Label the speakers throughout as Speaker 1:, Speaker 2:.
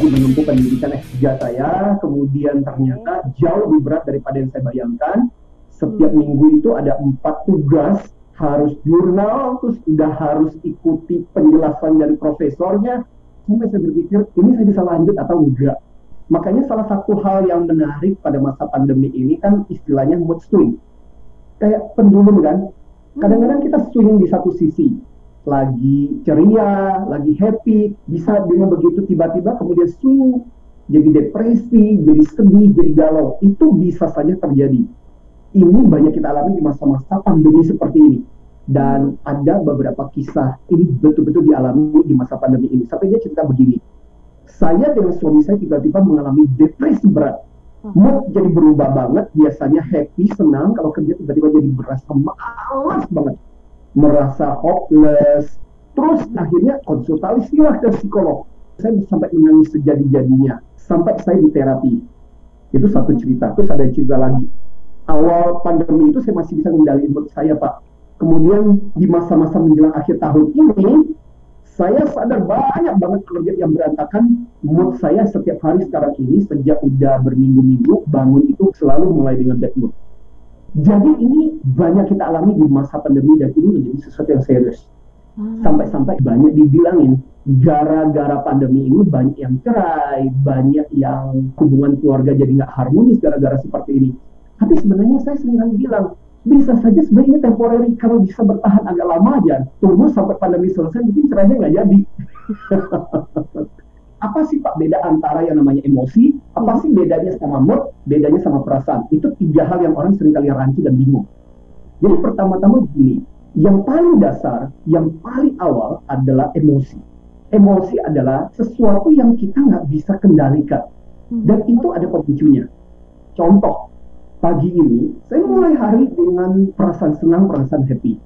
Speaker 1: lagi menempuh pendidikan S3 saya, kemudian ternyata jauh lebih berat daripada yang saya bayangkan. Setiap minggu itu ada empat tugas, harus jurnal, terus udah harus ikuti penjelasan dari profesornya. Sampai saya berpikir, ini saya bisa lanjut atau enggak. Makanya salah satu hal yang menarik pada masa pandemi ini kan istilahnya mood swing. Kayak pendulum kan, kadang-kadang kita swing di satu sisi lagi ceria, lagi happy, bisa dengan begitu tiba-tiba kemudian swing jadi depresi, jadi sedih, jadi galau. Itu bisa saja terjadi. Ini banyak kita alami di masa-masa pandemi seperti ini. Dan ada beberapa kisah ini betul-betul dialami di masa pandemi ini. Sampai dia cerita begini. Saya dengan suami saya tiba-tiba mengalami depresi berat. Mood jadi berubah banget. Biasanya happy, senang. Kalau kerja tiba-tiba jadi berasa malas banget merasa hopeless. Terus akhirnya konsultasi lah ke psikolog. Saya sampai menangis sejadi-jadinya. Sampai saya di terapi. Itu satu cerita. Terus ada cerita lagi. Awal pandemi itu saya masih bisa mengendalikan mood saya, Pak. Kemudian di masa-masa menjelang akhir tahun ini, saya sadar banyak banget kerja yang berantakan. Mood saya setiap hari sekarang ini, sejak udah berminggu-minggu, bangun itu selalu mulai dengan bad mood. Jadi ini banyak kita alami di masa pandemi dan ini menjadi sesuatu yang serius. Hmm. Sampai-sampai banyak dibilangin gara-gara pandemi ini banyak yang cerai, banyak yang hubungan keluarga jadi nggak harmonis gara-gara seperti ini. Tapi sebenarnya saya sering bilang bisa saja sebenarnya temporary kalau bisa bertahan agak lama aja tunggu sampai pandemi selesai mungkin cerainya nggak jadi apa sih Pak beda antara yang namanya emosi, apa sih bedanya sama mood, bedanya sama perasaan. Itu tiga hal yang orang sering kali rancu dan bingung. Jadi pertama-tama begini, yang paling dasar, yang paling awal adalah emosi. Emosi adalah sesuatu yang kita nggak bisa kendalikan. Hmm. Dan itu ada pemicunya. Contoh, pagi ini saya mulai hari dengan perasaan senang, perasaan happy.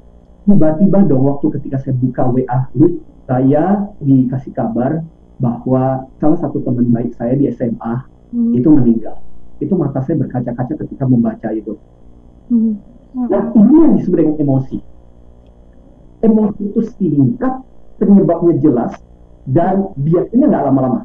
Speaker 1: Tiba-tiba dong waktu ketika saya buka WA ini, saya dikasih kabar bahwa salah satu teman baik saya di SMA hmm. itu meninggal. Itu mata saya berkaca-kaca ketika membaca itu. Hmm. Nah ini yang disebut dengan emosi. Emosi itu singkat, penyebabnya jelas, dan biasanya nggak lama-lama.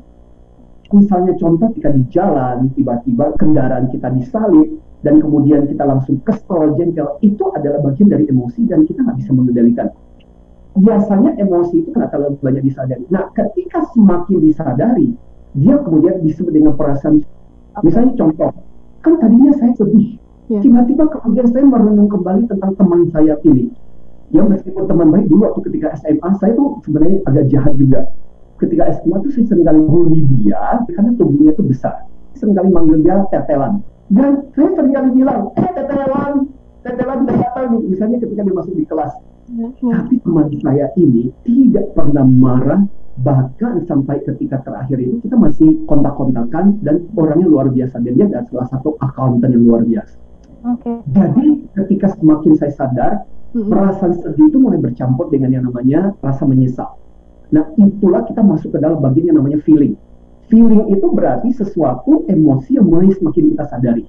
Speaker 1: Misalnya contoh ketika di jalan, tiba-tiba kendaraan kita disalip, dan kemudian kita langsung kesel, jengkel, itu adalah bagian dari emosi dan kita nggak bisa mengendalikan biasanya emosi itu kan terlalu banyak disadari. Nah, ketika semakin disadari, dia kemudian disebut dengan perasaan. Misalnya contoh, kan tadinya saya sedih, yeah. tiba-tiba kemudian saya merenung kembali tentang teman saya ini. Ya meskipun teman baik dulu waktu ketika SMA saya tuh sebenarnya agak jahat juga. Ketika SMA tuh saya sering kali bully dia karena tubuhnya tuh besar. Seringkali manggil dia tetelan. Dan saya sering kali bilang, eh tetelan, tetelan datang. Misalnya ketika dia masuk di kelas, tapi teman saya ini tidak pernah marah, bahkan sampai ketika terakhir itu kita masih kontak-kontakan dan orangnya luar biasa dan dia adalah salah satu akuntan yang luar biasa. Okay. Jadi ketika semakin saya sadar, mm-hmm. perasaan sedih itu mulai bercampur dengan yang namanya rasa menyesal. Nah itulah kita masuk ke dalam bagian yang namanya feeling. Feeling itu berarti sesuatu emosi yang mulai semakin kita sadari.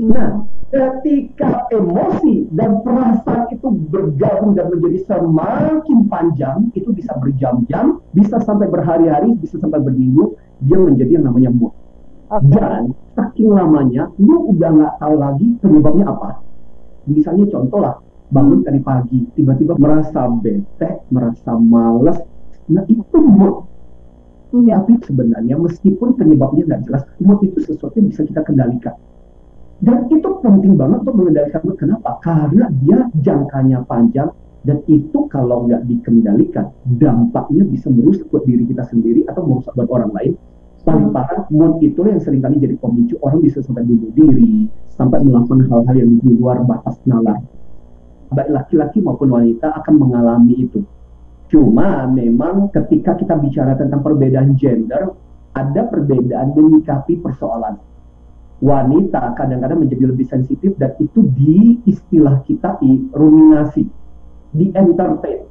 Speaker 1: Nah, ketika emosi dan perasaan itu bergabung dan menjadi semakin panjang, itu bisa berjam-jam, bisa sampai berhari-hari, bisa sampai berminggu, dia menjadi yang namanya mood. Okay. Dan saking lamanya, lu udah nggak tahu lagi penyebabnya apa. Misalnya contoh lah, bangun tadi pagi, tiba-tiba merasa bete, merasa males, nah itu mood. Ya. Tapi sebenarnya meskipun penyebabnya nggak jelas, mood itu sesuatu yang bisa kita kendalikan dan itu penting banget untuk mengendalikan mood. Kenapa? Karena dia jangkanya panjang dan itu kalau nggak dikendalikan, dampaknya bisa merusak buat diri kita sendiri atau merusak buat orang lain. Paling hmm. parah, mood itu yang sering kali jadi pemicu orang bisa sampai bunuh diri, sampai melakukan hal-hal yang di luar batas nalar. Baik laki-laki maupun wanita akan mengalami itu. Cuma memang ketika kita bicara tentang perbedaan gender, ada perbedaan menyikapi persoalan wanita kadang-kadang menjadi lebih sensitif dan itu di istilah kita di ruminasi, di entertain.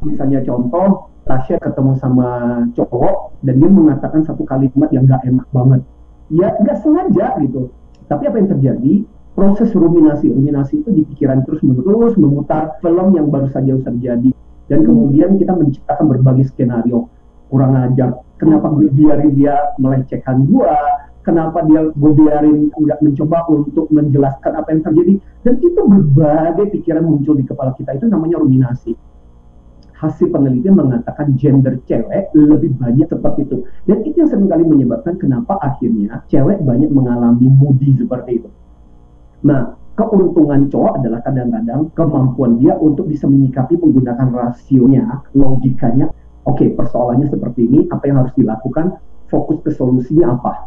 Speaker 1: Misalnya contoh, Tasya ketemu sama cowok dan dia mengatakan satu kalimat yang gak enak banget. Ya nggak sengaja gitu. Tapi apa yang terjadi? Proses ruminasi, ruminasi itu di pikiran terus menerus memutar film yang baru saja terjadi dan kemudian kita menciptakan berbagai skenario kurang ajar kenapa gue biarin dia melecehkan gue, kenapa dia gue biarin nggak mencoba untuk menjelaskan apa yang terjadi, dan itu berbagai pikiran muncul di kepala kita, itu namanya ruminasi. Hasil penelitian mengatakan gender cewek lebih banyak seperti itu. Dan itu yang sering kali menyebabkan kenapa akhirnya cewek banyak mengalami moody seperti itu. Nah, keuntungan cowok adalah kadang-kadang kemampuan dia untuk bisa menyikapi menggunakan rasionya, logikanya. Oke, okay, persoalannya seperti ini, apa yang harus dilakukan? Fokus ke solusinya apa?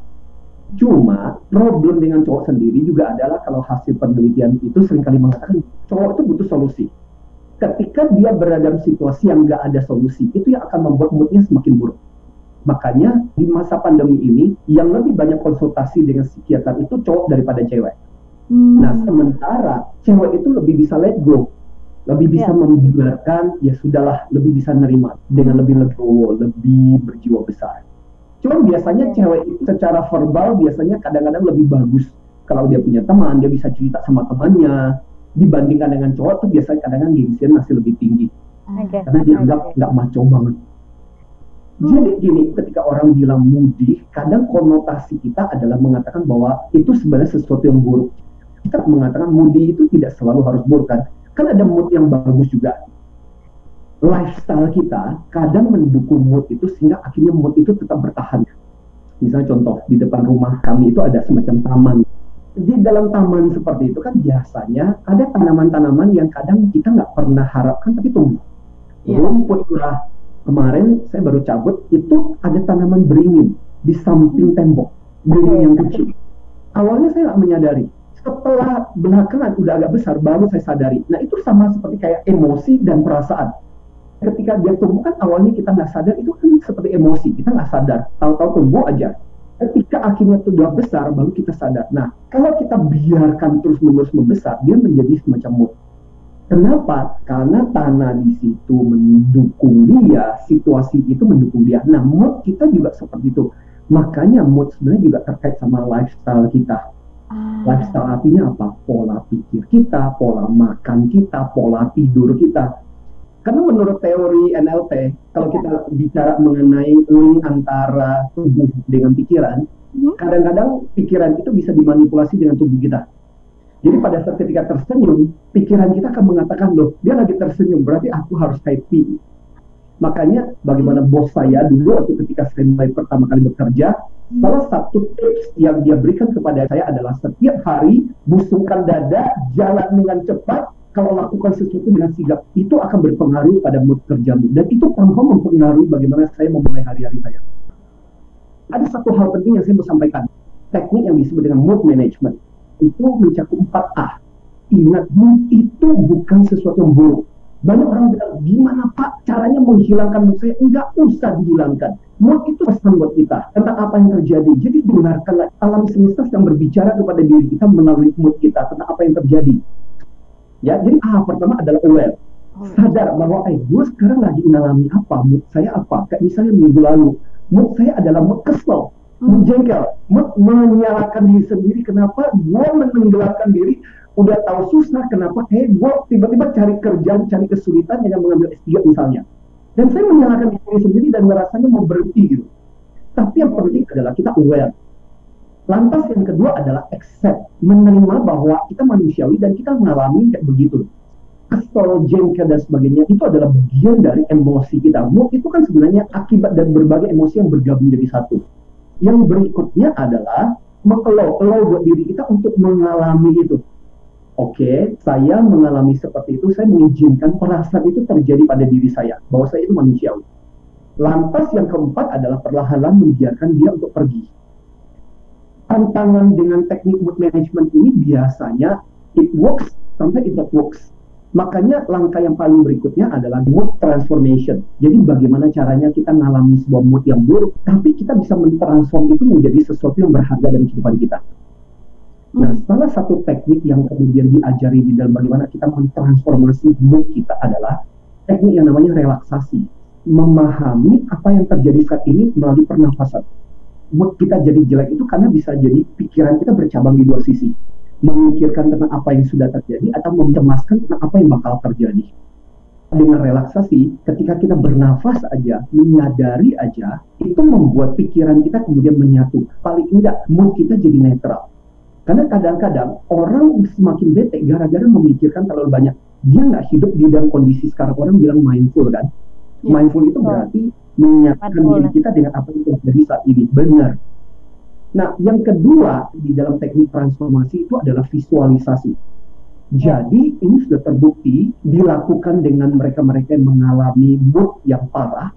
Speaker 1: Cuma problem dengan cowok sendiri juga adalah kalau hasil penelitian itu sering kali mengatakan cowok itu butuh solusi. Ketika dia berada dalam situasi yang nggak ada solusi, itu yang akan membuat moodnya semakin buruk. Makanya di masa pandemi ini, yang lebih banyak konsultasi dengan psikiater itu cowok daripada cewek Hmm. Nah, sementara cewek itu lebih bisa let go, lebih bisa yeah. membiarkan, ya sudahlah, lebih bisa nerima dengan lebih legowo, lebih berjiwa besar. Cuman biasanya yeah. cewek itu secara verbal biasanya kadang-kadang lebih bagus. Kalau dia punya teman, dia bisa cerita sama temannya. Dibandingkan dengan cowok tuh biasanya kadang-kadang gengsian masih lebih tinggi. Okay. Karena dia nggak okay. nggak maco banget. Hmm. Jadi gini, ketika orang bilang mudi, kadang konotasi kita adalah mengatakan bahwa itu sebenarnya sesuatu yang buruk kita mengatakan moody itu tidak selalu harus buruk kan kan ada mood yang bagus juga lifestyle kita kadang mendukung mood itu sehingga akhirnya mood itu tetap bertahan. Misalnya contoh di depan rumah kami itu ada semacam taman. Di dalam taman seperti itu kan biasanya ada tanaman-tanaman yang kadang kita nggak pernah harapkan tapi tumbuh. Yeah. rumput lah. Kemarin saya baru cabut itu ada tanaman beringin di samping tembok beringin yang kecil. Awalnya saya nggak menyadari. Setelah belakangan udah agak besar baru saya sadari. Nah itu sama seperti kayak emosi dan perasaan. Ketika dia tumbuh kan awalnya kita nggak sadar itu kan seperti emosi kita nggak sadar tahu-tahu tumbuh aja. Ketika akhirnya sudah besar baru kita sadar. Nah kalau kita biarkan terus-menerus membesar dia menjadi semacam mood. Kenapa? Karena tanah di situ mendukung dia, situasi itu mendukung dia. Nah mood kita juga seperti itu. Makanya mood sebenarnya juga terkait sama lifestyle kita Ah. Lifestyle artinya apa? Pola pikir kita, pola makan kita, pola tidur kita. Karena menurut teori NLP, kalau kita bicara mengenai link antara tubuh dengan pikiran, hmm. kadang-kadang pikiran itu bisa dimanipulasi dengan tubuh kita. Jadi pada saat ketika tersenyum, pikiran kita akan mengatakan, loh, dia lagi tersenyum, berarti aku harus happy. Makanya bagaimana bos saya dulu waktu ketika saya mulai pertama kali bekerja, Salah satu tips yang dia berikan kepada saya adalah setiap hari busungkan dada, jalan dengan cepat, kalau lakukan sesuatu dengan sigap, itu akan berpengaruh pada mood kerjamu. Dan itu confirm mempengaruhi bagaimana saya memulai hari-hari saya. Ada satu hal penting yang saya mau sampaikan. Teknik yang disebut dengan mood management. Itu mencakup 4A. Ingat, mood itu bukan sesuatu yang buruk. Banyak orang bilang, gimana Pak caranya menghilangkan mood saya? Enggak usah dihilangkan Mood itu pesan buat kita tentang apa yang terjadi. Jadi dengarkanlah alam semesta yang berbicara kepada diri kita melalui mood kita tentang apa yang terjadi. Ya, jadi ah pertama adalah aware. Oh. Sadar bahwa eh gue sekarang lagi mengalami apa, mood saya apa. Kayak misalnya minggu lalu, mood saya adalah mood kesel, hmm. mood jengkel, mood menyalahkan diri sendiri. Kenapa gue menenggelamkan diri udah tahu susah kenapa eh gue tiba-tiba cari kerjaan cari kesulitan yang mengambil S3 misalnya dan saya menyalahkan diri sendiri dan merasanya mau berhenti gitu. Tapi yang penting adalah kita aware. Lantas yang kedua adalah accept, menerima bahwa kita manusiawi dan kita mengalami kayak begitu. Kesel, jengkel dan sebagainya itu adalah bagian dari emosi kita. Mood itu kan sebenarnya akibat dari berbagai emosi yang bergabung jadi satu. Yang berikutnya adalah mengelola buat diri kita untuk mengalami itu oke, okay, saya mengalami seperti itu, saya mengizinkan perasaan itu terjadi pada diri saya, bahwa saya itu manusiawi. Lantas yang keempat adalah perlahan-lahan membiarkan dia untuk pergi. Tantangan dengan teknik mood management ini biasanya it works, sampai it not works. Makanya langkah yang paling berikutnya adalah mood transformation. Jadi bagaimana caranya kita mengalami sebuah mood yang buruk, tapi kita bisa mentransform itu menjadi sesuatu yang berharga dalam kehidupan kita. Nah, hmm. salah satu teknik yang kemudian diajari di dalam bagaimana kita mentransformasi mood kita adalah teknik yang namanya relaksasi. Memahami apa yang terjadi saat ini melalui pernafasan. Mood kita jadi jelek itu karena bisa jadi pikiran kita bercabang di dua sisi. Memikirkan tentang apa yang sudah terjadi atau mencemaskan tentang apa yang bakal terjadi. dengan relaksasi, ketika kita bernafas aja, menyadari aja, itu membuat pikiran kita kemudian menyatu. Paling enggak, mood kita jadi netral. Karena kadang-kadang orang semakin bete gara-gara memikirkan terlalu banyak. Dia nggak hidup di dalam kondisi sekarang orang bilang mindful kan. Ya, mindful itu berarti menyatakan diri kita dengan apa yang terjadi saat ini. Benar. Nah, yang kedua di dalam teknik transformasi itu adalah visualisasi. Jadi ini sudah terbukti dilakukan dengan mereka-mereka yang mengalami mood yang parah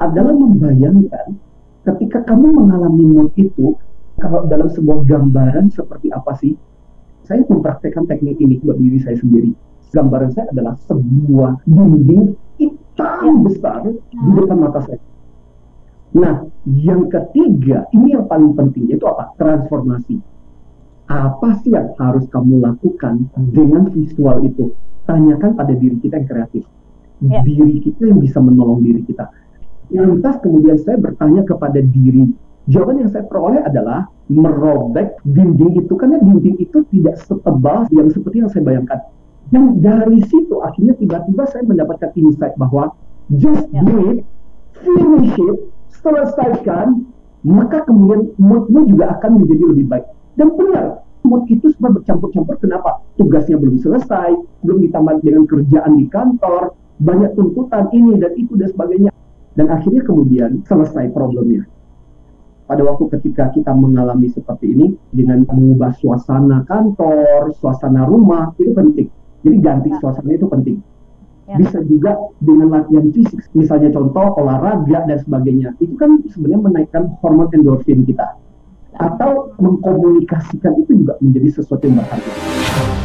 Speaker 1: adalah membayangkan ketika kamu mengalami mood itu kalau dalam sebuah gambaran seperti apa sih? Saya mempraktekkan teknik ini buat diri saya sendiri. Gambaran saya adalah sebuah dinding hitam besar di depan mata saya. Nah, yang ketiga, ini yang paling penting, yaitu apa? Transformasi apa sih yang harus kamu lakukan dengan visual itu? Tanyakan pada diri kita yang kreatif. Ya. Diri kita yang bisa menolong diri kita. Lantas kemudian saya bertanya kepada diri. Jawaban yang saya peroleh adalah merobek dinding itu karena dinding itu tidak setebal yang seperti yang saya bayangkan. Dan dari situ akhirnya tiba-tiba saya mendapatkan insight bahwa just ya. do it, finish it, selesaikan, maka kemudian moodmu juga akan menjadi lebih baik. Dan benar, mood itu semua bercampur-campur. Kenapa? Tugasnya belum selesai, belum ditambah dengan kerjaan di kantor, banyak tuntutan ini dan itu dan sebagainya. Dan akhirnya kemudian selesai problemnya. Pada waktu ketika kita mengalami seperti ini, dengan mengubah suasana kantor, suasana rumah, itu penting. Jadi ganti ya. suasana itu penting. Ya. Bisa juga dengan latihan fisik, misalnya contoh olahraga dan sebagainya. Itu kan sebenarnya menaikkan hormon endorfin kita atau mengkomunikasikan itu juga menjadi sesuatu yang berharga.